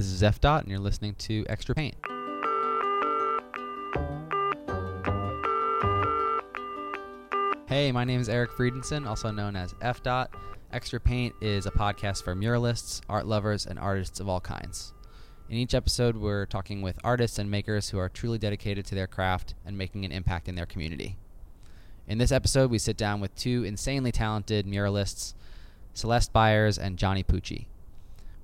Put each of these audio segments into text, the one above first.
This is F Dot, and you're listening to Extra Paint. Hey, my name is Eric Friedenson, also known as F Dot. Extra Paint is a podcast for muralists, art lovers, and artists of all kinds. In each episode, we're talking with artists and makers who are truly dedicated to their craft and making an impact in their community. In this episode, we sit down with two insanely talented muralists, Celeste Byers and Johnny Pucci.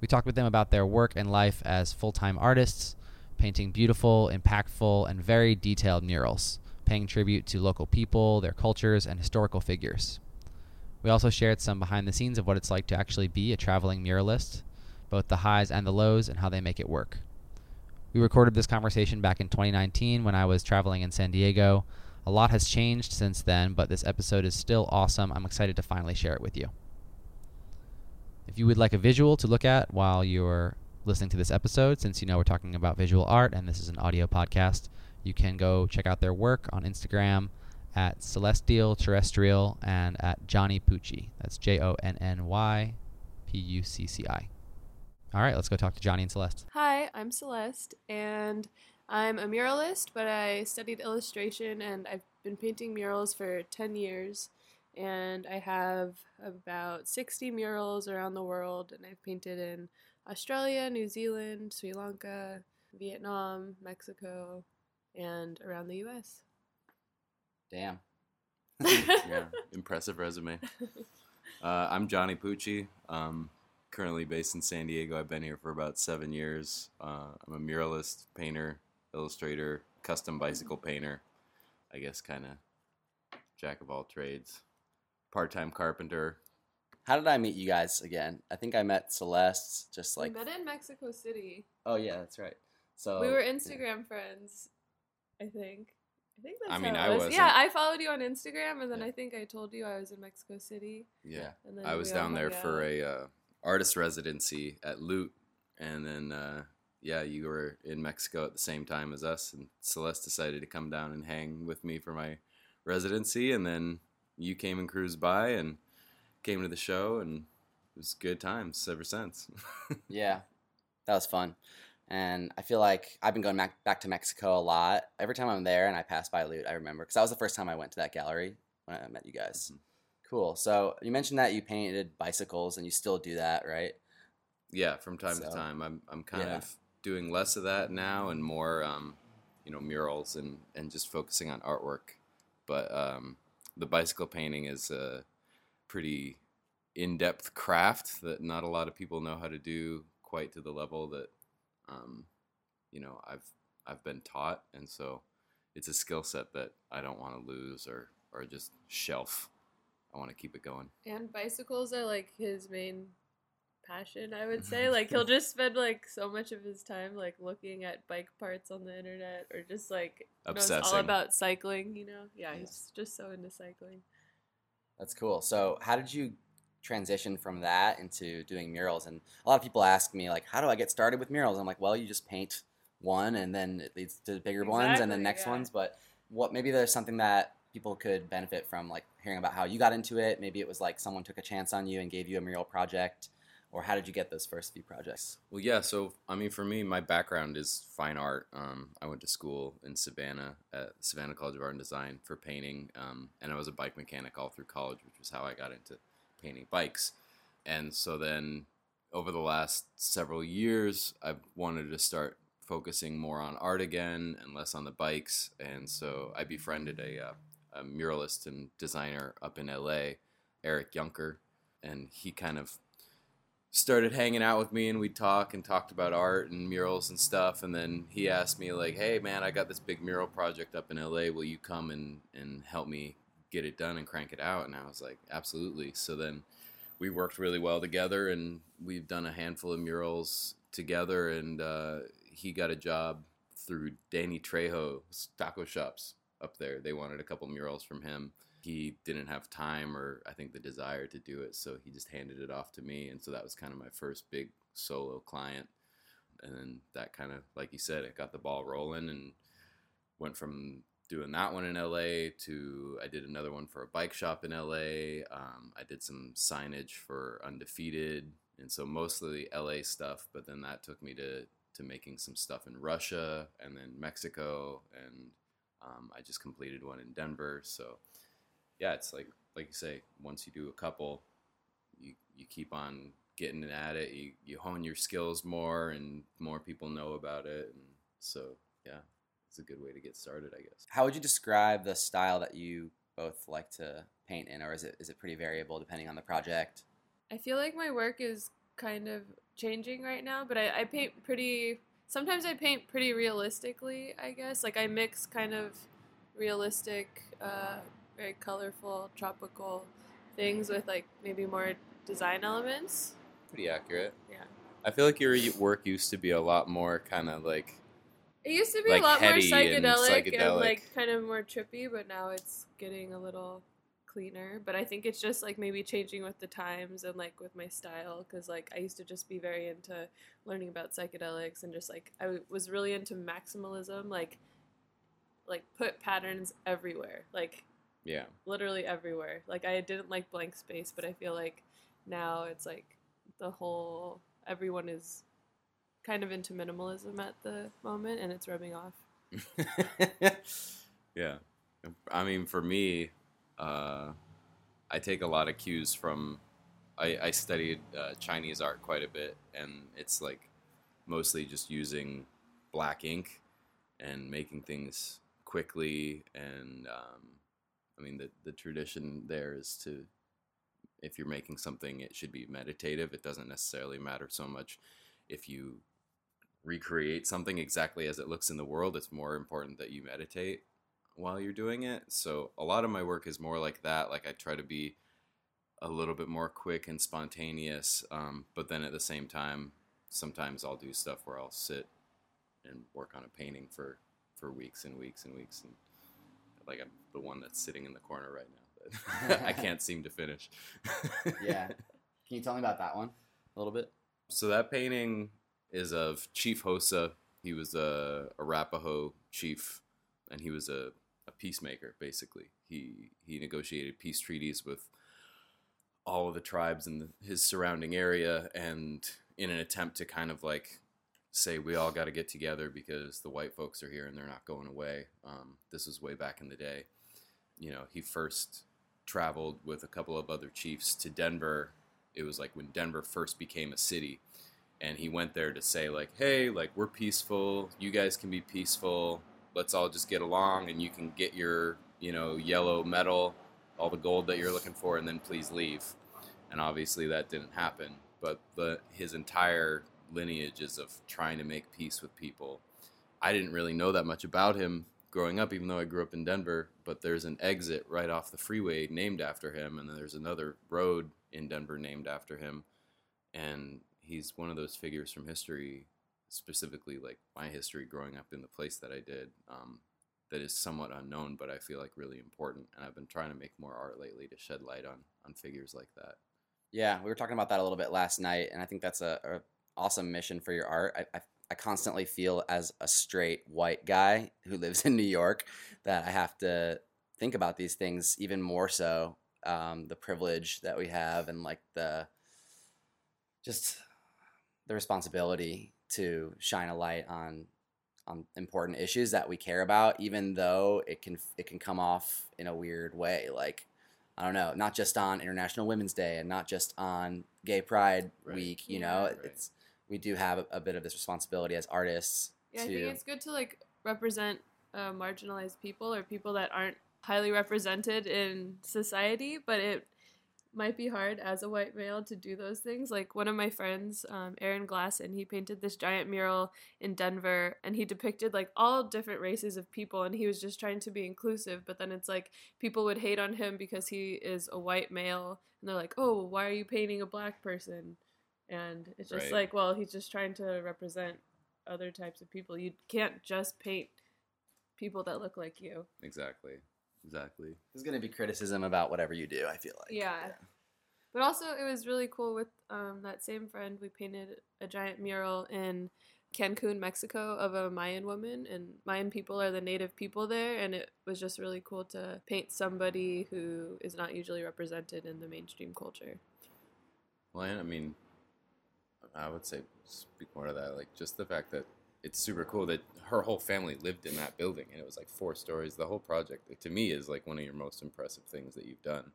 We talked with them about their work and life as full-time artists, painting beautiful, impactful, and very detailed murals, paying tribute to local people, their cultures, and historical figures. We also shared some behind the scenes of what it's like to actually be a traveling muralist, both the highs and the lows and how they make it work. We recorded this conversation back in 2019 when I was traveling in San Diego. A lot has changed since then, but this episode is still awesome. I'm excited to finally share it with you. If you would like a visual to look at while you're listening to this episode, since you know we're talking about visual art and this is an audio podcast, you can go check out their work on Instagram at Celestial Terrestrial and at Johnny Pucci. That's J O N N Y P U C C I. All right, let's go talk to Johnny and Celeste. Hi, I'm Celeste and I'm a muralist, but I studied illustration and I've been painting murals for 10 years and I have about 60 murals around the world and I've painted in Australia, New Zealand, Sri Lanka, Vietnam, Mexico, and around the US. Damn. yeah, impressive resume. Uh I'm Johnny Pucci. Um currently based in San Diego. I've been here for about 7 years. Uh I'm a muralist, painter, illustrator, custom bicycle painter. I guess kind of jack of all trades part-time carpenter. How did I meet you guys again? I think I met Celeste just like We met in Mexico City. Oh yeah, that's right. So We were Instagram yeah. friends, I think. I think that's I mean, how it I was. was yeah, I followed you on Instagram and then yeah. I think I told you I was in Mexico City. Yeah. And then I was down there out. for a uh, artist residency at Loot and then uh yeah, you were in Mexico at the same time as us and Celeste decided to come down and hang with me for my residency and then you came and cruised by and came to the show and it was good times ever since. yeah. That was fun. And I feel like I've been going back, back to Mexico a lot. Every time I'm there and I pass by Loot, I remember cuz that was the first time I went to that gallery when I met you guys. Mm -hmm. Cool. So, you mentioned that you painted bicycles and you still do that, right? Yeah, from time so, to time. I'm I'm kind yeah. of doing less of that now and more um you know murals and and just focusing on artwork. But um the bicycle painting is a pretty in-depth craft that not a lot of people know how to do quite to the level that um you know I've I've been taught and so it's a skill set that I don't want to lose or or just shelf. I want to keep it going. And bicycles are like his main passion i would say. Like he'll just spend like so much of his time like looking at bike parts on the internet or just like Obsessing. knows all about cycling you know? Yeah he's just so into cycling. That's cool. So how did you transition from that into doing murals? And a lot of people ask me like how do i get started with murals? I'm like well you just paint one and then it leads to bigger exactly, ones and the next yeah. ones. But what maybe there's something that people could benefit from like hearing about how you got into it. Maybe it was like someone took a chance on you and gave you a mural project or how did you get those first few projects? Well, yeah, so I mean for me my background is fine art. Um I went to school in Savannah at Savannah College of Art and Design for painting. Um and I was a bike mechanic all through college, which was how I got into painting bikes. And so then over the last several years I've wanted to start focusing more on art again and less on the bikes and so I befriended a uh, a muralist and designer up in LA, Eric Yunker, and he kind of started hanging out with me and we'd talk and talked about art and murals and stuff. And then he asked me like hey man I got this big mural project up in LA will you come and and help me get it done and crank it out? And I was like absolutely. So then we worked really well together and we've done a handful of murals together. And uh he got a job through Danny Trejo's taco shops up there. They wanted a couple murals from him he didn't have time or I think the desire to do it so he just handed it off to me and so that was kind of my first big solo client. And then that kind of like you said it got the ball rolling and went from doing that one in LA to I did another one for a bike shop in LA um I did some signage for Undefeated and so mostly LA stuff but then that took me to to making some stuff in Russia and then Mexico and um I just completed one in Denver so yeah, it's like like you say, once you do a couple, you you keep on getting at it. You you hone your skills more and more people know about it and so yeah, it's a good way to get started, I guess. How would you describe the style that you both like to paint in or is it is it pretty variable depending on the project? I feel like my work is kind of changing right now, but I I paint pretty sometimes I paint pretty realistically, I guess. Like I mix kind of realistic uh very colorful tropical things with like maybe more design elements. Pretty accurate. Yeah. I feel like your work used to be a lot more kind of like It used to be like a lot more psychedelic and, psychedelic and like kind of more trippy, but now it's getting a little cleaner, but I think it's just like maybe changing with the times and like with my style cuz like I used to just be very into learning about psychedelics and just like I was really into maximalism like like put patterns everywhere. Like Yeah. Literally everywhere. Like I didn't like blank space, but I feel like now it's like the whole everyone is kind of into minimalism at the moment and it's rubbing off. yeah. I mean for me uh I take a lot of cues from I I studied uh Chinese art quite a bit and it's like mostly just using black ink and making things quickly and um I mean the the tradition there is to if you're making something it should be meditative. It doesn't necessarily matter so much if you recreate something exactly as it looks in the world. It's more important that you meditate while you're doing it. So a lot of my work is more like that. Like I try to be a little bit more quick and spontaneous um but then at the same time sometimes I'll do stuff where I'll sit and work on a painting for for weeks and weeks and weeks and like I'm the one that's sitting in the corner right now that I can't seem to finish. yeah. Can you tell me about that one a little bit? So that painting is of Chief Hosa. He was a Arapaho chief and he was a a peacemaker basically. He he negotiated peace treaties with all of the tribes in the, his surrounding area and in an attempt to kind of like say we all got to get together because the white folks are here and they're not going away. Um this was way back in the day. You know, he first traveled with a couple of other chiefs to Denver. It was like when Denver first became a city and he went there to say like, "Hey, like we're peaceful. You guys can be peaceful. Let's all just get along and you can get your, you know, yellow medal, all the gold that you're looking for and then please leave." And obviously that didn't happen, but the his entire lineages of trying to make peace with people. I didn't really know that much about him growing up even though I grew up in Denver, but there's an exit right off the freeway named after him and then there's another road in Denver named after him. And he's one of those figures from history specifically like my history growing up in the place that I did um that is somewhat unknown but I feel like really important and I've been trying to make more art lately to shed light on on figures like that. Yeah, we were talking about that a little bit last night and I think that's a, a awesome mission for your art. I I I constantly feel as a straight white guy who lives in New York that I have to think about these things even more so um the privilege that we have and like the just the responsibility to shine a light on on important issues that we care about even though it can it can come off in a weird way like I don't know not just on International Women's Day and not just on Gay Pride right. week you know right. it's we do have a, a bit of this responsibility as artists yeah, to Yeah, I think it's good to like represent uh marginalized people or people that aren't highly represented in society, but it might be hard as a white male to do those things. Like one of my friends, um Aaron Glass, and he painted this giant mural in Denver and he depicted like all different races of people and he was just trying to be inclusive, but then it's like people would hate on him because he is a white male and they're like, "Oh, why are you painting a black person?" and it's just right. like well he's just trying to represent other types of people you can't just paint people that look like you exactly exactly there's going to be criticism about whatever you do i feel like yeah, yeah. but also it was really cool with um that same friend we painted a giant mural in Cancun, Mexico of a Mayan woman and Mayan people are the native people there and it was just really cool to paint somebody who is not usually represented in the mainstream culture. Well, I mean, I would say speak more to that like just the fact that it's super cool that her whole family lived in that building and it was like four stories. The whole project to me is like one of your most impressive things that you've done.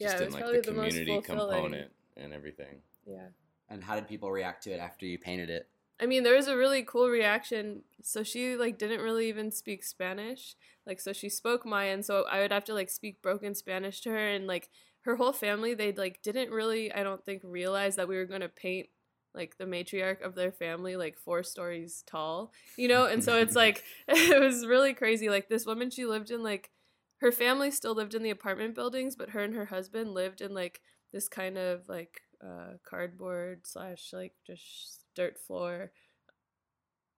Just yeah, in like the community the component and everything. Yeah. And how did people react to it after you painted it? I mean there was a really cool reaction. So she like didn't really even speak Spanish. Like so she spoke Mayan so I would have to like speak broken Spanish to her. And like her whole family they like didn't really I don't think realize that we were going to paint like the matriarch of their family like four stories tall you know? And so it's like it was really crazy. Like this woman she lived in like her family still lived in the apartment buildings but her and her husband lived in like this kind of like uh cardboard slash like just dirt floor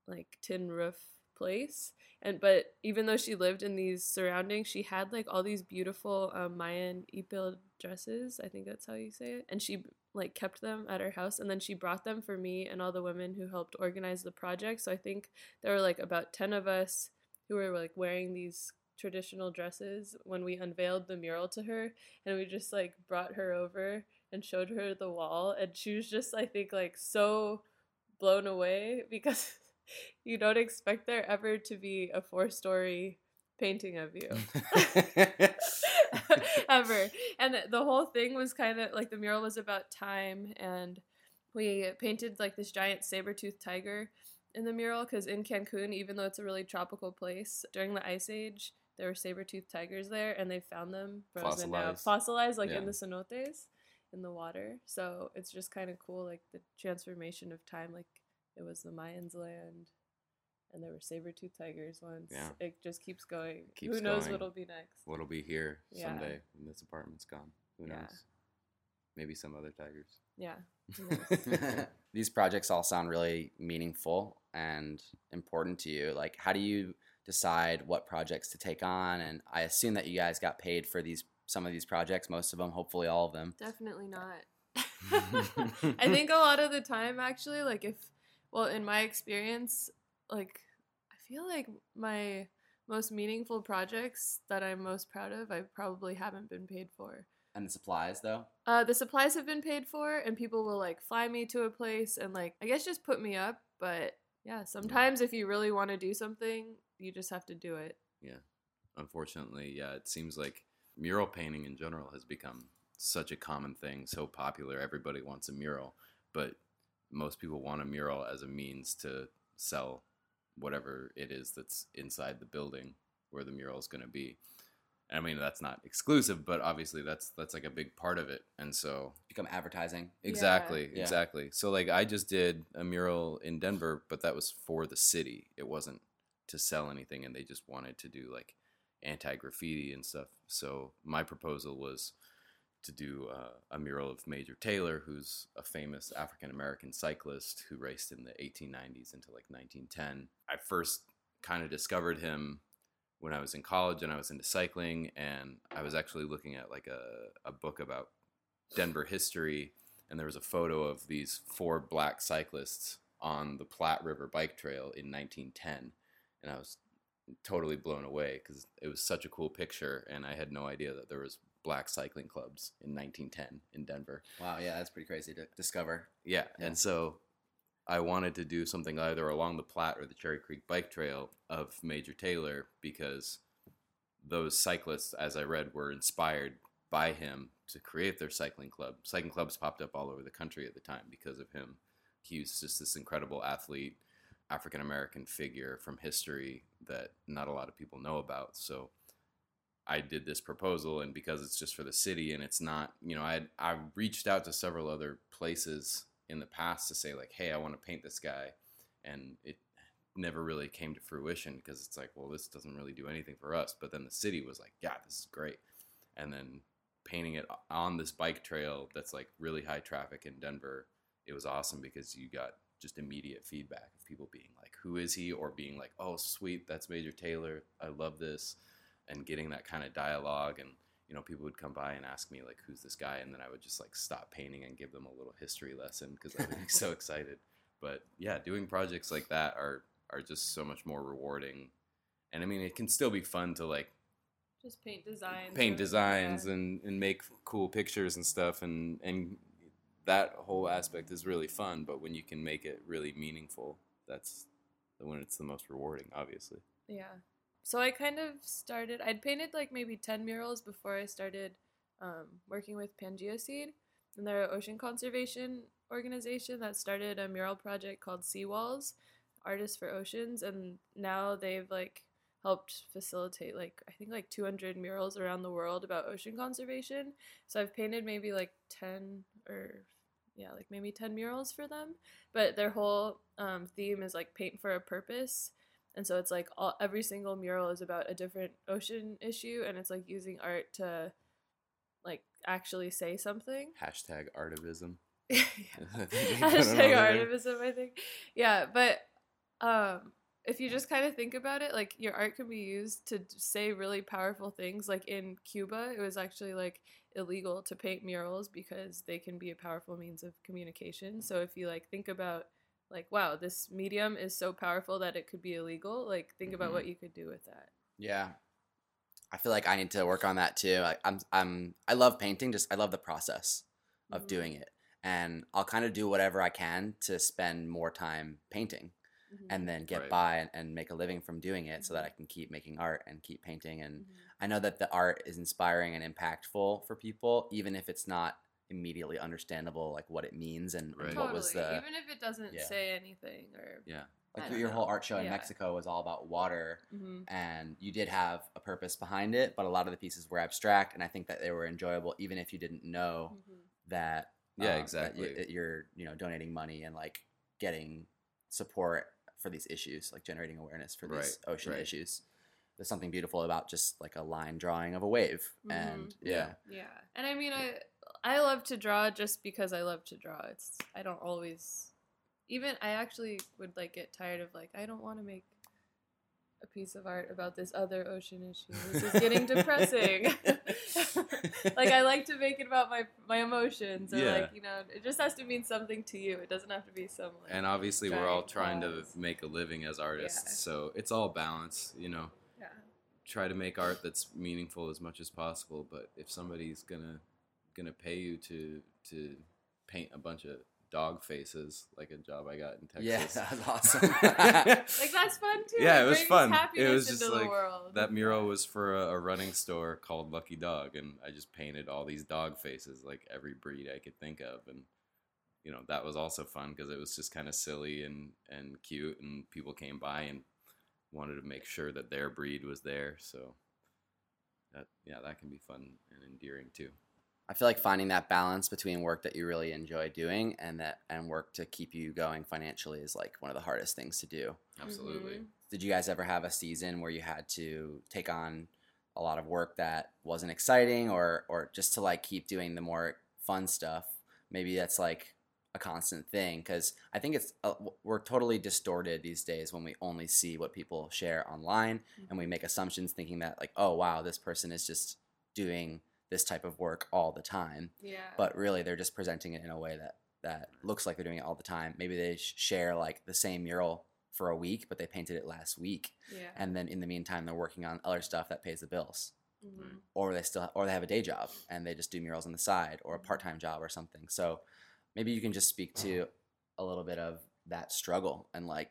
like tin roof place. And but even though she lived in these surroundings she had like all these beautiful um, Mayan ipil dresses I think that's how you say it. And she like kept them at her house and then she brought them for me and all the women who helped organize the project. So i think there were like about 10 of us who were like wearing these traditional dresses when we unveiled the mural to her and we just like brought her over and showed her the wall and she was just i think like so blown away because you don't expect there ever to be a four story painting of you. ever. And the whole thing was kind of like the mural was about time and we painted like this giant saber-toothed tiger in the mural cuz in Cancun even though it's a really tropical place during the ice age there were saber-toothed tigers there and they found them frozen out fossilized like yeah. in the cenotes in the water. So it's just kind of cool like the transformation of time like it was the Mayans land and there were saber-toothed tigers once. Yeah. It just keeps going. Keeps Who knows going. what'll be next? What'll be here yeah. someday when this apartment's gone? Who yeah. knows? Maybe some other tigers. Yeah. These projects all sound really meaningful and important to you. Like how do you decide what projects to take on and I assume that you guys got paid for these some of these projects, most of them, hopefully all of them. Definitely not. I think a lot of the time actually like if well in my experience like I feel like my most meaningful projects that I'm most proud of I probably haven't been paid for. And the supplies though? Uh the supplies have been paid for and people will like fly me to a place and like I guess just put me up, but yeah, sometimes yeah. if you really want to do something, you just have to do it. Yeah. Unfortunately, yeah, it seems like mural painting in general has become such a common thing, so popular. Everybody wants a mural, but most people want a mural as a means to sell whatever it is that's inside the building where the mural is going to be. And I mean that's not exclusive, but obviously that's that's like a big part of it. And so become advertising. Exactly, yeah. exactly. So like I just did a mural in Denver, but that was for the city. It wasn't to sell anything and they just wanted to do like anti-graffiti and stuff. So my proposal was to do uh, a mural of Major Taylor who's a famous African American cyclist who raced in the 1890s into like 1910. I first kind of discovered him when I was in college and I was into cycling and I was actually looking at like a a book about Denver history and there was a photo of these four black cyclists on the Platte River bike trail in 1910 and I was totally blown away cuz it was such a cool picture and I had no idea that there was black cycling clubs in 1910 in Denver. Wow, yeah, that's pretty crazy to discover. Yeah, yeah. and so I wanted to do something either along the Platte or the Cherry Creek bike trail of Major Taylor because those cyclists as I read were inspired by him to create their cycling club. Cycling clubs popped up all over the country at the time because of him. He was just this incredible athlete, African American figure from history that not a lot of people know about. So I did this proposal and because it's just for the city and it's not, you know, I had, I reached out to several other places in the past to say like, "Hey, I want to paint this guy." And it never really came to fruition because it's like, "Well, this doesn't really do anything for us." But then the city was like, "Yeah, this is great." And then painting it on this bike trail that's like really high traffic in Denver, it was awesome because you got just immediate feedback of people being like, "Who is he?" or being like, "Oh, sweet, that's Major Taylor. I love this." and getting that kind of dialogue and you know people would come by and ask me like who's this guy? And then I would just like stop painting and give them a little history lesson because I would be so excited. But yeah doing projects like that are are just so much more rewarding. And I mean it can still be fun to like just paint designs paint designs yeah. and and make cool pictures and stuff and and that whole aspect is really fun but when you can make it really meaningful that's the when it's the most rewarding obviously. Yeah so I kind of started I'd painted like maybe 10 murals before I started um working with Pangea Seed and they're an ocean conservation organization that started a mural project called Seawalls Artists for Oceans and now they've like helped facilitate like I think like 200 murals around the world about ocean conservation. So I've painted maybe like 10 or yeah, like maybe 10 murals for them, but their whole um theme is like paint for a purpose and so it's like all, every single mural is about a different ocean issue and it's like using art to like actually say something. Hashtag artivism. Hashtag artivism i think. Yeah but um if you just kind of think about it like your art can be used to say really powerful things. Like in Cuba it was actually like illegal to paint murals because they can be a powerful means of communication. So if you like think about like wow this medium is so powerful that it could be illegal like think mm -hmm. about what you could do with that yeah i feel like i need to work on that too I, i'm i'm i love painting just i love the process of mm -hmm. doing it and i'll kind of do whatever i can to spend more time painting mm -hmm. and then get right. by and, and make a living from doing it so that i can keep making art and keep painting and i know that the art is inspiring and impactful for people even if it's not immediately understandable like what it means and, right. and totally. what was the even if it doesn't yeah. say anything or yeah like your know. whole art show in yeah. Mexico was all about water mm-hmm. and you did have a purpose behind it but a lot of the pieces were abstract and I think that they were enjoyable even if you didn't know mm-hmm. that yeah um, exactly that you're you know donating money and like getting support for these issues like generating awareness for these right. ocean right. issues there's something beautiful about just like a line drawing of a wave mm-hmm. and yeah. yeah yeah and I mean I I love to draw just because I love to draw. It's I don't always even I actually would like get tired of like I don't want to make a piece of art about this other ocean issue. This is getting depressing. like I like to make it about my my emotions or yeah. like, you know, it just has to mean something to you. It doesn't have to be some like, And obviously we're all trying balance. to make a living as artists. Yeah. So it's all balance, you know. Yeah. Try to make art that's meaningful as much as possible, but if somebody's going to going to pay you to to paint a bunch of dog faces like a job I got in Texas. Yeah, that's awesome. like that's fun too. Yeah, it, was fun. It was just like world. that mural was for a, a running store called Lucky Dog and I just painted all these dog faces like every breed I could think of and you know, that was also fun because it was just kind of silly and and cute and people came by and wanted to make sure that their breed was there, so that yeah, that can be fun and endearing too. I feel like finding that balance between work that you really enjoy doing and that and work to keep you going financially is like one of the hardest things to do. Absolutely. Mm -hmm. Did you guys ever have a season where you had to take on a lot of work that wasn't exciting or or just to like keep doing the more fun stuff? Maybe that's like a constant thing cuz I think it's uh, we're totally distorted these days when we only see what people share online mm -hmm. and we make assumptions thinking that like oh wow this person is just doing this type of work all the time. Yeah. But really they're just presenting it in a way that that looks like they're doing it all the time. Maybe they sh share like the same mural for a week, but they painted it last week. Yeah. And then in the meantime they're working on other stuff that pays the bills. Mm -hmm. Or they still or they have a day job and they just do murals on the side or a part-time job or something. So maybe you can just speak to a little bit of that struggle and like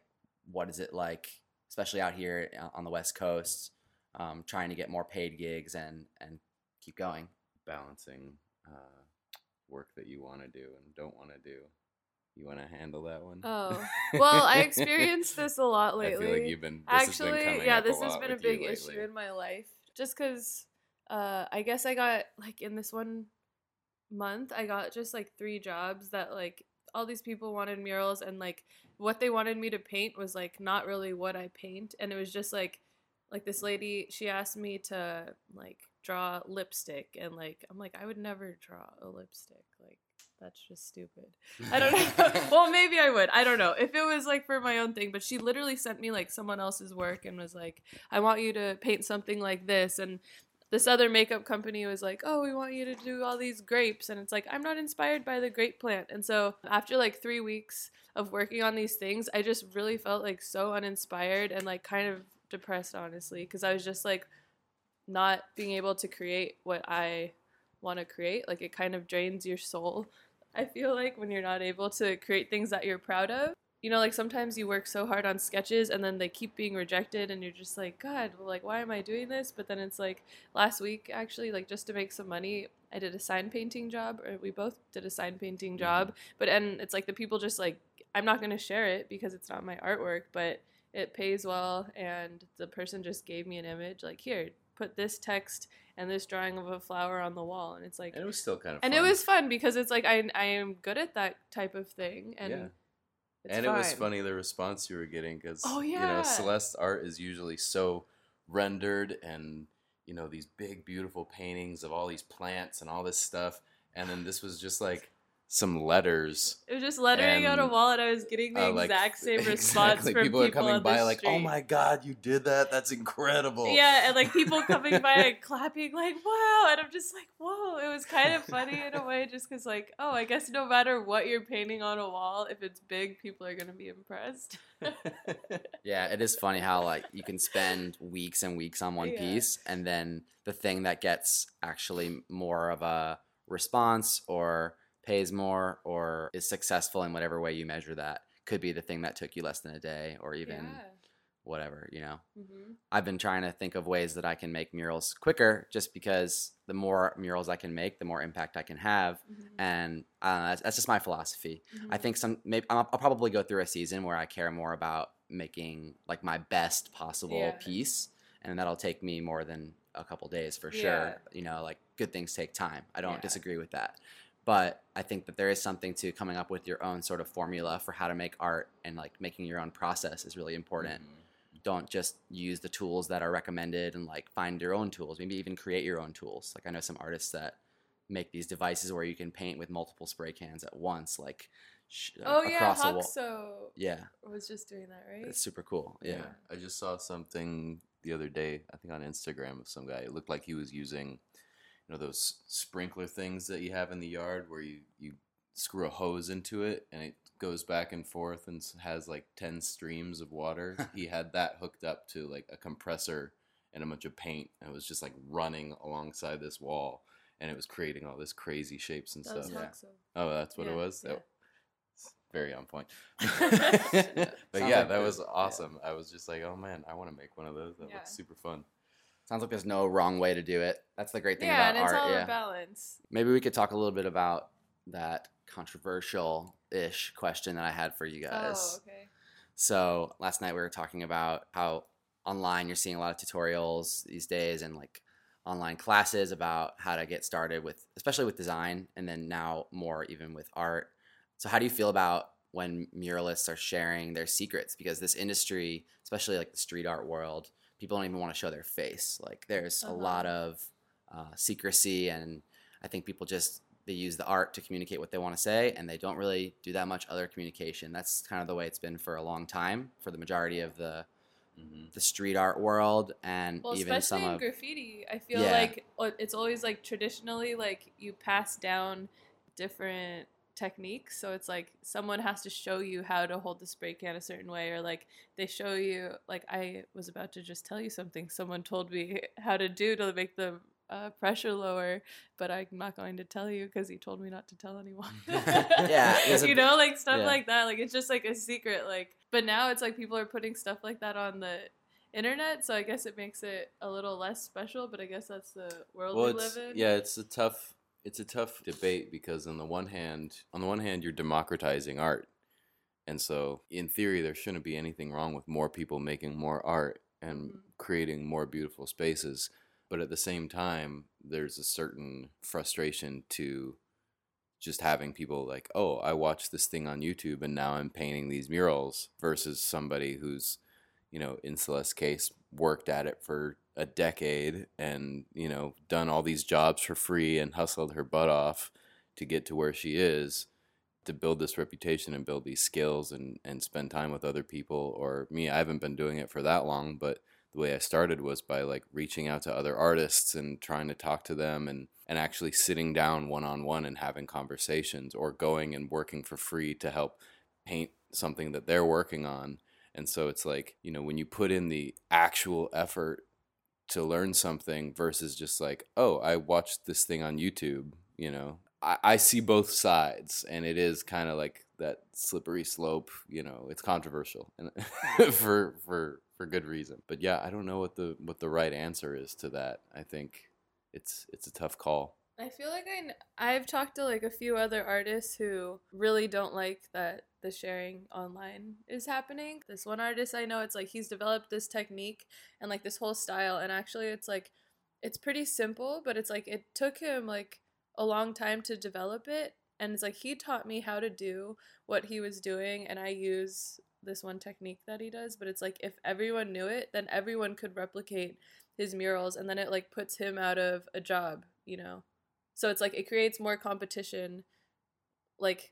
what is it like especially out here on the west coast um trying to get more paid gigs and and keep going balancing uh work that you want to do and don't want to do. You want to handle that one? Oh. Well i experienced this a lot lately i feel like you've been this actually been yeah this has been a big issue lately. in my life. Just cuz uh i guess i got like in this one month i got just like three jobs that like all these people wanted murals and like what they wanted me to paint was like not really what I paint. And it was just like like this lady she asked me to like draw lipstick and like I'm like I would never draw a lipstick like that's just stupid. I don't know. well, maybe I would. I don't know. If it was like for my own thing, but she literally sent me like someone else's work and was like, "I want you to paint something like this." And this other makeup company was like, "Oh, we want you to do all these grapes." And it's like, "I'm not inspired by the grape plant." And so, after like 3 weeks of working on these things, I just really felt like so uninspired and like kind of depressed honestly because I was just like not being able to create what I want to create like it kind of drains your soul I feel like when you're not able to create things that you're proud of. You know like sometimes you work so hard on sketches and then they keep being rejected and you're just like god well, like why am I doing this? But then it's like last week actually like just to make some money I did a sign painting job or we both did a sign painting job but and it's like the people just like I'm not going to share it because it's not my artwork but it pays well and the person just gave me an image like here put this text and this drawing of a flower on the wall and it's like and it was still kind of fun. and it was fun because it's like I I am good at that type of thing and yeah. It's and fine. it was funny the response you were getting cuz oh, yeah. you know Celeste's art is usually so rendered and you know these big beautiful paintings of all these plants and all this stuff and then this was just like some letters. It was just lettering on a wall, and I was getting the uh, like, exact same response exactly. from people, people are coming by, like, street. "Oh my god, you did that! That's incredible!" Yeah, and like people coming by and clapping, like, "Wow!" And I'm just like, "Whoa!" It was kind of funny in a way, just because, like, oh, I guess no matter what you're painting on a wall, if it's big, people are going to be impressed. yeah, it is funny how like you can spend weeks and weeks on one yeah. piece, and then the thing that gets actually more of a response or pays more or is successful in whatever way you measure that could be the thing that took you less than a day or even yeah. whatever, you know. Mhm. I've been trying to think of ways that I can make murals quicker just because the more murals I can make, the more impact I can have mm -hmm. and uh that's, that's just my philosophy. Mm -hmm. I think some maybe I'll, I'll probably go through a season where I care more about making like my best possible yeah. piece and that'll take me more than a couple days for yeah. sure. You know, like good things take time. I don't yeah. disagree with that but I think that there is something to coming up with your own sort of formula for how to make art and like making your own process is really important. Mm -hmm. Don't just use the tools that are recommended and like find your own tools, maybe even create your own tools. Like I know some artists that make these devices where you can paint with multiple spray cans at once like oh, yeah, a. So yeah. Was just doing that, right? It's super cool. Yeah. yeah. I just saw something the other day, I think on Instagram of some guy. It looked like he was using you know those sprinkler things that you have in the yard where you you screw a hose into it and it goes back and forth and has like 10 streams of water. he had that hooked up to like a compressor and a bunch of paint and it was just like running alongside this wall and it was creating all this crazy shapes and that stuff. Yeah. Oh, that's what yeah, it was. Yeah. Very on point. but yeah, that was awesome. Yeah. I was just like, "Oh man, I want to make one of those. That yeah. looks super fun." Sounds like there's no wrong way to do it. That's the great thing yeah, about art. Yeah, and it's all yeah. balance. Maybe we could talk a little bit about that controversial-ish question that I had for you guys. Oh, okay. So, last night we were talking about how online you're seeing a lot of tutorials these days and like online classes about how to get started with especially with design and then now more even with art. So, how do you feel about when muralists are sharing their secrets because this industry, especially like the street art world, people don't even want to show their face. Like there's uh -huh. a lot of uh secrecy and I think people just they use the art to communicate what they want to say and they don't really do that much other communication. That's kind of the way it's been for a long time for the majority of the mm -hmm. the street art world and well, even some of graffiti. I feel yeah. like it's always like traditionally like you pass down different technique so it's like someone has to show you how to hold the spray can a certain way or like they show you like I was about to just tell you something. Someone told me how to do to make the uh pressure lower but I'm not going to tell you cuz he told me not to tell anyone. Yeah you know like stuff yeah. like that. Like it's just like a secret like but now it's like people are putting stuff like that on the internet so I guess it makes it a little less special but I guess that's the world well, we live in. yeah it's a tough it's a tough debate because on the one hand, on the one hand you're democratizing art. And so in theory there shouldn't be anything wrong with more people making more art and mm. creating more beautiful spaces, but at the same time there's a certain frustration to just having people like, "Oh, I watched this thing on YouTube and now I'm painting these murals" versus somebody who's, you know, in Celeste's case worked at it for a decade and you know done all these jobs for free and hustled her butt off to get to where she is to build this reputation and build these skills and and spend time with other people or me I haven't been doing it for that long but the way I started was by like reaching out to other artists and trying to talk to them and and actually sitting down one on one and having conversations or going and working for free to help paint something that they're working on. And so it's like you know when you put in the actual effort to learn something versus just like, oh, I watched this thing on YouTube, you know. I I see both sides and it is kind of like that slippery slope, you know, it's controversial and for for for good reason. But yeah, I don't know what the what the right answer is to that. I think it's it's a tough call. I feel like I kn- I've talked to like a few other artists who really don't like that the sharing online is happening. This one artist I know it's like he's developed this technique and like this whole style and actually it's like it's pretty simple but it's like it took him like a long time to develop it and it's like he taught me how to do what he was doing and I use this one technique that he does but it's like if everyone knew it then everyone could replicate his murals and then it like puts him out of a job, you know so it's like it creates more competition like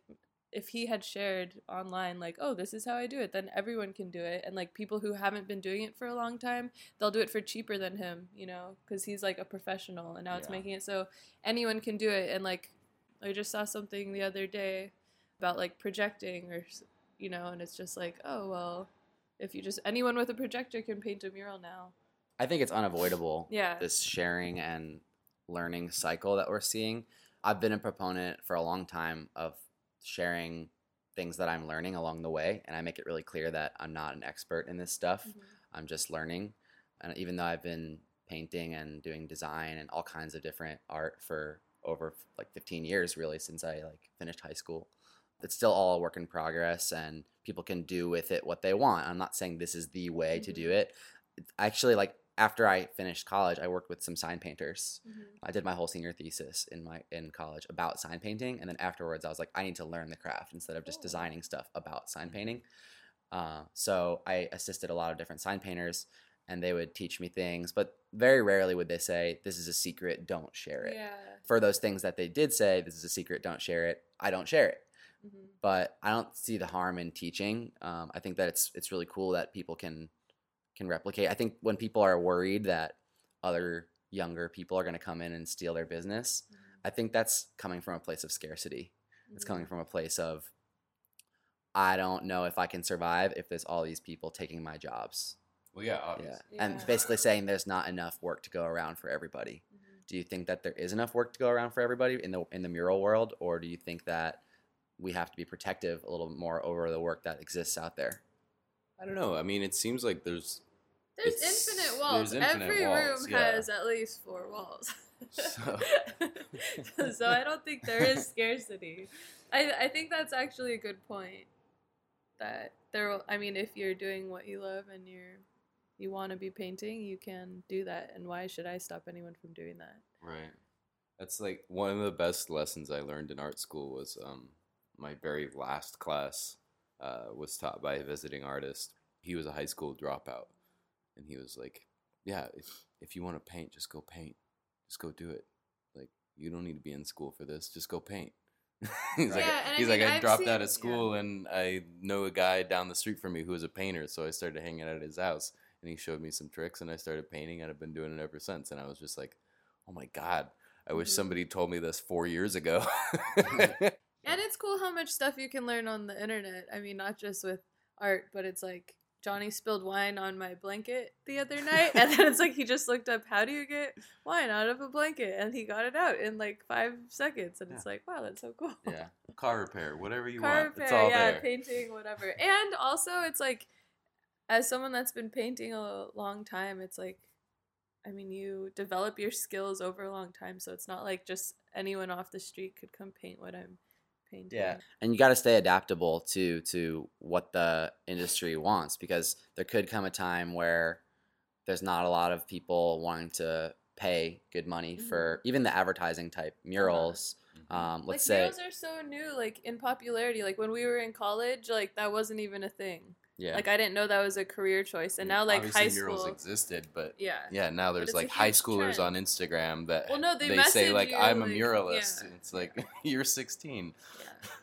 if he had shared online like oh this is how i do it then everyone can do it and like people who haven't been doing it for a long time they'll do it for cheaper than him you know cuz he's like a professional and now yeah. it's making it so anyone can do it and like i just saw something the other day about like projecting or you know and it's just like oh well if you just anyone with a projector can paint a mural now i think it's unavoidable yeah. this sharing and learning cycle that we're seeing. I've been a proponent for a long time of sharing things that I'm learning along the way and I make it really clear that I'm not an expert in this stuff. Mm -hmm. I'm just learning. And even though I've been painting and doing design and all kinds of different art for over like 15 years really since I like finished high school. It's still all a work in progress and people can do with it what they want. I'm not saying this is the way mm -hmm. to do it. Actually like after I finished college, I worked with some sign painters. Mm -hmm. I did my whole senior thesis in my in college about sign painting and then afterwards I was like I need to learn the craft instead of just oh. designing stuff about sign painting. Uh so I assisted a lot of different sign painters and they would teach me things, but very rarely would they say this is a secret, don't share it. Yeah. For those things that they did say, this is a secret, don't share it. I don't share it. Mm -hmm. But I don't see the harm in teaching. Um I think that it's it's really cool that people can can replicate. I think when people are worried that other younger people are going to come in and steal their business, mm -hmm. I think that's coming from a place of scarcity. Mm -hmm. It's coming from a place of I don't know if I can survive if there's all these people taking my jobs. Well, yeah, obviously. Yeah. yeah. And basically saying there's not enough work to go around for everybody. Mm -hmm. Do you think that there is enough work to go around for everybody in the in the mural world or do you think that we have to be protective a little more over the work that exists out there? I don't know. I mean, it seems like there's There's it's, infinite walls. There's infinite Every walls, room yeah. has at least four walls. so. so I don't think there is scarcity. I I think that's actually a good point. That there will, I mean if you're doing what you love and you're you want to be painting, you can do that and why should I stop anyone from doing that? Right. That's like one of the best lessons I learned in art school was um my very last class uh was taught by a visiting artist. He was a high school dropout and he was like, "Yeah, if if you want to paint, just go paint. Just go do it. Like you don't need to be in school for this. Just go paint." he's yeah, like and he's I mean, like I I've dropped seen, out of school yeah. and I know a guy down the street from me who was a painter, so I started hanging out at his house and he showed me some tricks and I started painting and I've been doing it ever since and I was just like, "Oh my god, I wish somebody told me this 4 years ago." and it's cool how much stuff you can learn on the internet. I mean, not just with art, but it's like Johnny spilled wine on my blanket the other night and then it's like he just looked up how do you get wine out of a blanket and he got it out in like 5 seconds and yeah. it's like wow that's so cool. Yeah. Car repair, whatever you Car want. Repair, it's all yeah, there. painting, whatever. And also it's like as someone that's been painting a long time, it's like I mean you develop your skills over a long time so it's not like just anyone off the street could come paint what I'm painting. Yeah. And you got to stay adaptable to to what the industry wants because there could come a time where there's not a lot of people wanting to pay good money mm -hmm. for even the advertising type murals. Yeah. Um let's like, say murals are so new like in popularity like when we were in college like that wasn't even a thing. Yeah. Like I didn't know that was a career choice, and now like Obviously, high school murals existed, but yeah, yeah. Now there's like high schoolers trend. on Instagram that well, no, they, they say like you, I'm like, a muralist. Yeah. And it's like you're 16.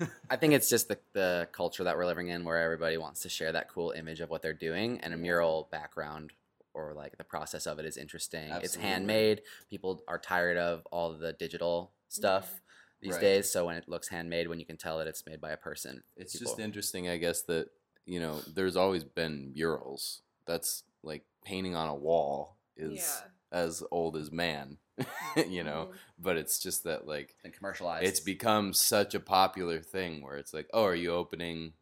Yeah. I think it's just the the culture that we're living in, where everybody wants to share that cool image of what they're doing, and a mural background or like the process of it is interesting. Absolutely. It's handmade. People are tired of all the digital stuff. Yeah. These right. days, so when it looks handmade, when you can tell that it's made by a person. It's people. just interesting, I guess, that you know, there's always been murals. That's like painting on a wall is yeah. as old as man. you know, mm but it's just that like and commercialized. It's become such a popular thing where it's like, "Oh, are you opening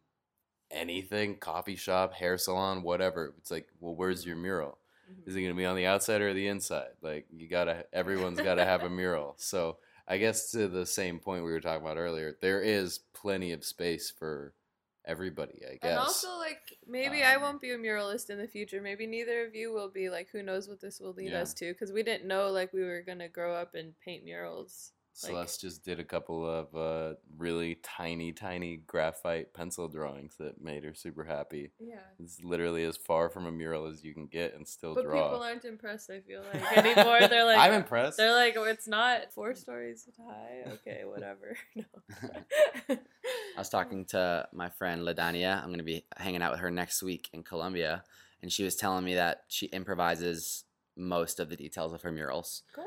anything, coffee shop, hair salon, whatever?" It's like, "Well, where's your mural?" Is it going to be on the outside or the inside? Like you got to everyone's got to have a mural. So, I guess to the same point we were talking about earlier, there is plenty of space for everybody, I guess. And also, like, maybe um, I won't be a muralist in the future. Maybe neither of you will be. Like, who knows what this will lead yeah. us to? Because we didn't know, like, we were going to grow up and paint murals. Celeste just did a couple of uh really tiny tiny graphite pencil drawings that made her super happy. Yeah. It's literally as far from a mural as you can get and still but draw. But people aren't impressed, I feel like anymore. They're like I'm impressed. They're like oh, it's not four stories high. Okay, whatever. no. I was talking to my friend Ladania. I'm going to be hanging out with her next week in Colombia and she was telling me that she improvises most of the details of her murals. Cool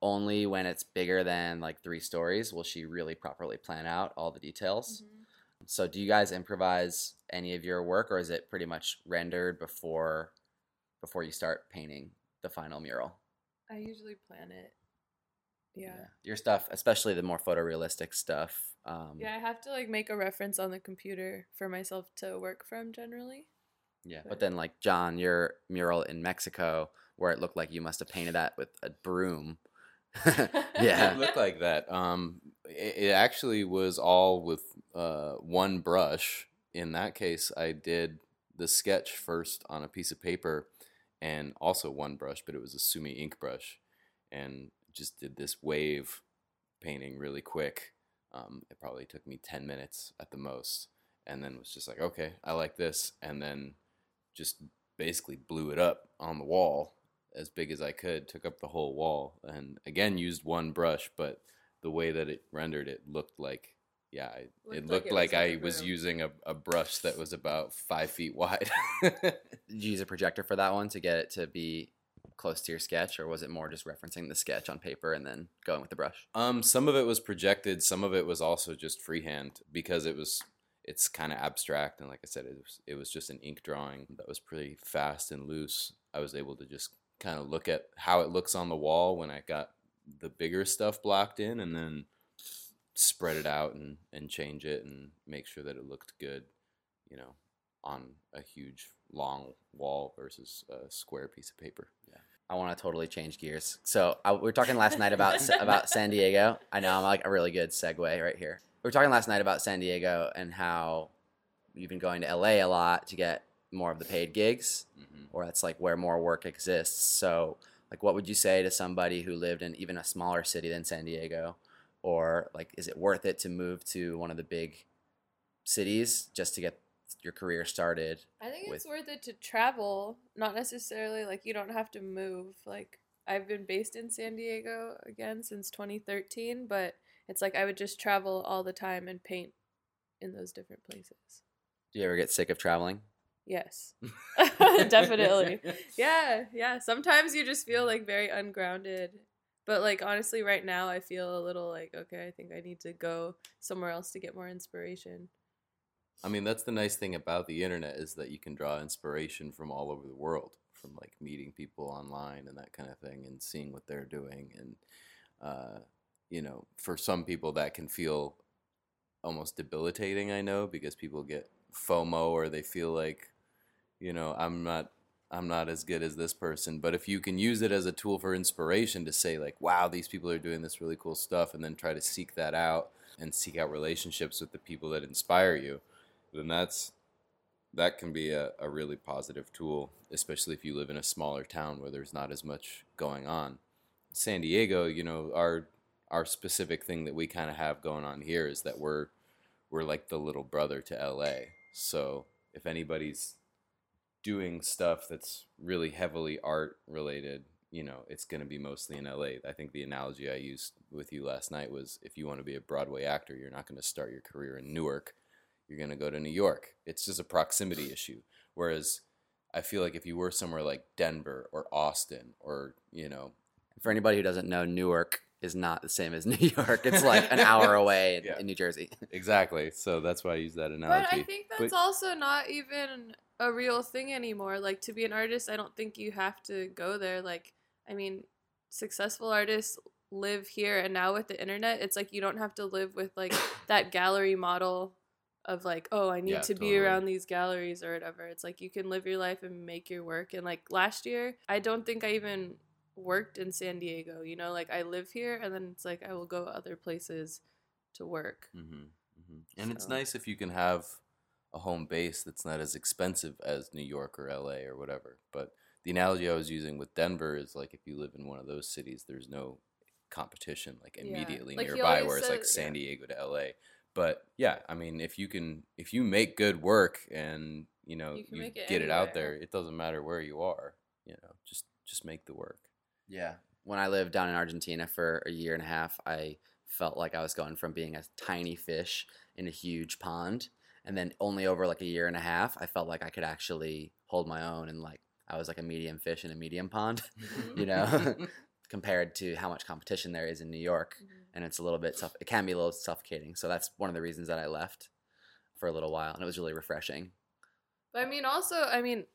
only when it's bigger than like 3 stories will she really properly plan out all the details. Mm -hmm. So do you guys improvise any of your work or is it pretty much rendered before before you start painting the final mural? I usually plan it. Yeah. yeah. Your stuff, especially the more photorealistic stuff. Um Yeah, I have to like make a reference on the computer for myself to work from generally. Yeah, but, but then like John, your mural in Mexico where it looked like you must have painted that with a broom yeah. It looked like that. Um it, it actually was all with uh one brush. In that case, I did the sketch first on a piece of paper and also one brush, but it was a Sumi ink brush and just did this wave painting really quick. Um it probably took me 10 minutes at the most and then was just like, "Okay, I like this." And then just basically blew it up on the wall as big as I could, took up the whole wall and again used one brush, but the way that it rendered it looked like yeah, I, looked it looked like, it like I was using a a brush that was about 5 feet wide. Did you use a projector for that one to get it to be close to your sketch or was it more just referencing the sketch on paper and then going with the brush? Um some of it was projected, some of it was also just freehand because it was it's kind of abstract and like I said it was it was just an ink drawing that was pretty fast and loose. I was able to just kind of look at how it looks on the wall when I got the bigger stuff blocked in and then spread it out and and change it and make sure that it looked good, you know, on a huge long wall versus a square piece of paper. Yeah. I want to totally change gears. So, I, we were talking last night about about San Diego. I know I'm like a really good segue right here. We were talking last night about San Diego and how you've been going to LA a lot to get more of the paid gigs mm -hmm. or that's like where more work exists. So like what would you say to somebody who lived in even a smaller city than San Diego? Or like is it worth it to move to one of the big cities just to get your career started I think with... it's worth it to travel not necessarily like you don't have to move like I've been based in San Diego again since 2013 but it's like I would just travel all the time and paint in those different places. Do you ever get sick of traveling? Yes. Definitely. yeah, yeah. Sometimes you just feel like very ungrounded. But like honestly right now I feel a little like okay, I think I need to go somewhere else to get more inspiration. I mean, that's the nice thing about the internet is that you can draw inspiration from all over the world, from like meeting people online and that kind of thing and seeing what they're doing and uh you know, for some people that can feel almost debilitating, I know, because people get FOMO or they feel like you know i'm not i'm not as good as this person. But if you can use it as a tool for inspiration to say like wow these people are doing this really cool stuff and then try to seek that out and seek out relationships with the people that inspire you then that's that can be a a really positive tool especially if you live in a smaller town where there's not as much going on. San Diego you know our our specific thing that we kind of have going on here is that we're we're like the little brother to LA so if anybody's doing stuff that's really heavily art related, you know, it's going to be mostly in LA. I think the analogy I used with you last night was if you want to be a Broadway actor, you're not going to start your career in Newark. You're going to go to New York. It's just a proximity issue. Whereas I feel like if you were somewhere like Denver or Austin or, you know, for anybody who doesn't know Newark is not the same as New York. It's like an hour away in, yeah. in New Jersey. exactly. So that's why I use that analogy. But I think that's but, also not even a real thing anymore. Like to be an artist, I don't think you have to go there. Like I mean, successful artists live here and now with the internet, it's like you don't have to live with like that gallery model of like, oh, I need yeah, to totally. be around these galleries or whatever. It's like you can live your life and make your work. And like last year, I don't think I even worked in San Diego, you know, like I live here and then it's like I will go other places to work. Mhm. Mm mhm. Mm and so. it's nice if you can have a home base that's not as expensive as New York or LA or whatever. But the analogy I was using with Denver is like if you live in one of those cities, there's no competition like immediately yeah. like nearby where it's like San Diego yeah. to LA. But yeah, I mean if you can if you make good work and you know you, you it get anywhere. it out there, it doesn't matter where you are, you know, just just make the work. Yeah. When I lived down in Argentina for a year and a half, I felt like I was going from being a tiny fish in a huge pond and then only over like a year and a half I felt like I could actually hold my own and like I was like a medium fish in a medium pond, you know, compared to how much competition there is in New York mm -hmm. and it's a little bit tough it can be a little suffocating. So that's one of the reasons that I left for a little while and it was really refreshing. But I mean also I mean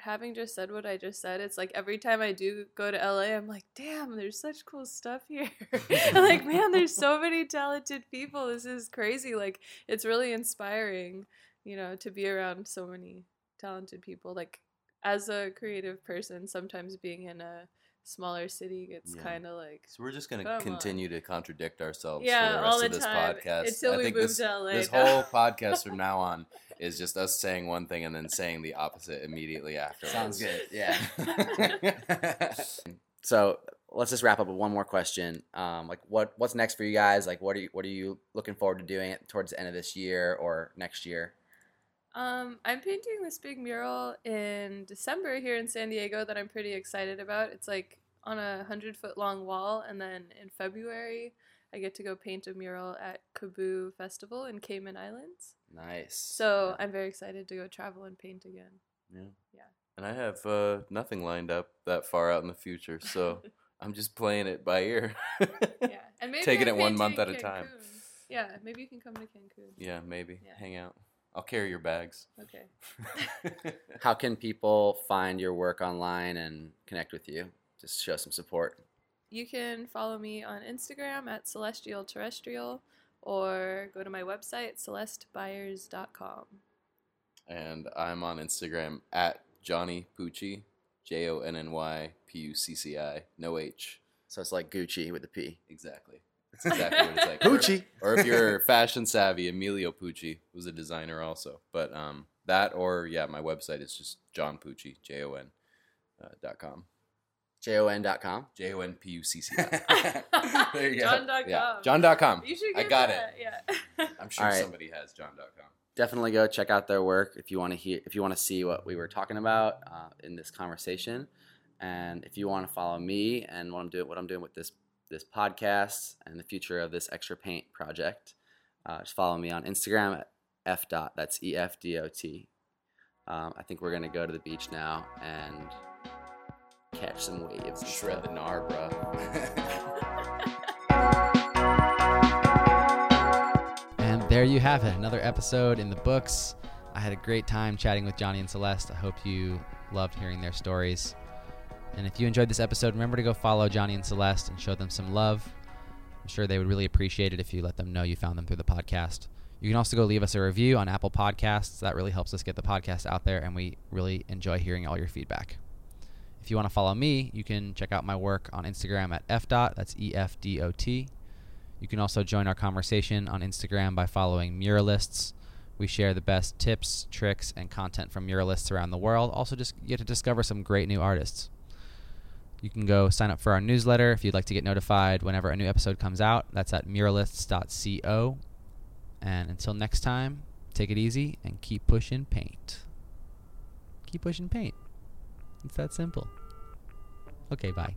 having just said what I just said, it's like every time I do go to LA, I'm like, damn, there's such cool stuff here. I'm like, man, there's so many talented people. This is crazy. Like, it's really inspiring, you know, to be around so many talented people. Like, as a creative person, sometimes being in a smaller city it's yeah. kind of like so we're just going to continue to contradict ourselves yeah, for the rest all the of this time, podcast. until I we think move this, to LA. this whole podcast from now on is just us saying one thing and then saying the opposite immediately after sounds good. Yeah. So let's just wrap up with one more question. Um like what what's next for you guys? Like what are you what are you looking forward to doing towards the end of this year or next year? Um, I'm painting this big mural in December here in San Diego that I'm pretty excited about. It's like on a 100 foot long wall and then in February I get to go paint a mural at Kaboo Festival in Cayman Islands. Nice. So, yeah. I'm very excited to go travel and paint again. Yeah. Yeah. And I have uh nothing lined up that far out in the future, so I'm just playing it by ear. yeah. And maybe taking it one month at a time. Yeah, maybe you can come to Cancun. Yeah, maybe. Yeah. Hang out. I'll carry your bags. Okay. How can people find your work online and connect with you? Just show some support. You can follow me on Instagram at celestial terrestrial or go to my website celestebuyers.com. And I'm on Instagram at Johnny Pucci, J O N N Y P U C C I, no H. So it's like Gucci with a P. Exactly. That's exactly what it's like. Pucci. Or, or if you're fashion savvy, Emilio Pucci was a designer also. But um that or yeah, my website is just John Pucci, J O N uh, dot .com. J O N dot com. J O N P U C C. There you go. John.com. yeah. John dot com. You should get I got that. it. Yeah. I'm sure All right. somebody has John dot com. Definitely go check out their work if you want to hear if you want to see what we were talking about uh in this conversation. And if you want to follow me and what I'm doing what I'm doing with this this podcast and the future of this extra paint project. Uh, just follow me on Instagram at f dot that's e f d o t. Um I think we're going to go to the beach now and catch some waves. Shred the gnar, bro. and there you have it, another episode in the books. I had a great time chatting with Johnny and Celeste. I hope you loved hearing their stories. And if you enjoyed this episode, remember to go follow Johnny and Celeste and show them some love. I'm sure they would really appreciate it if you let them know you found them through the podcast. You can also go leave us a review on Apple Podcasts. That really helps us get the podcast out there, and we really enjoy hearing all your feedback. If you want to follow me, you can check out my work on Instagram at fdot, that's E-F-D-O-T. You can also join our conversation on Instagram by following Muralists. We share the best tips, tricks, and content from muralists around the world. Also, just get to discover some great new artists. You can go sign up for our newsletter if you'd like to get notified whenever a new episode comes out. That's at muralists.co. And until next time, take it easy and keep pushing paint. Keep pushing paint. It's that simple. Okay, bye.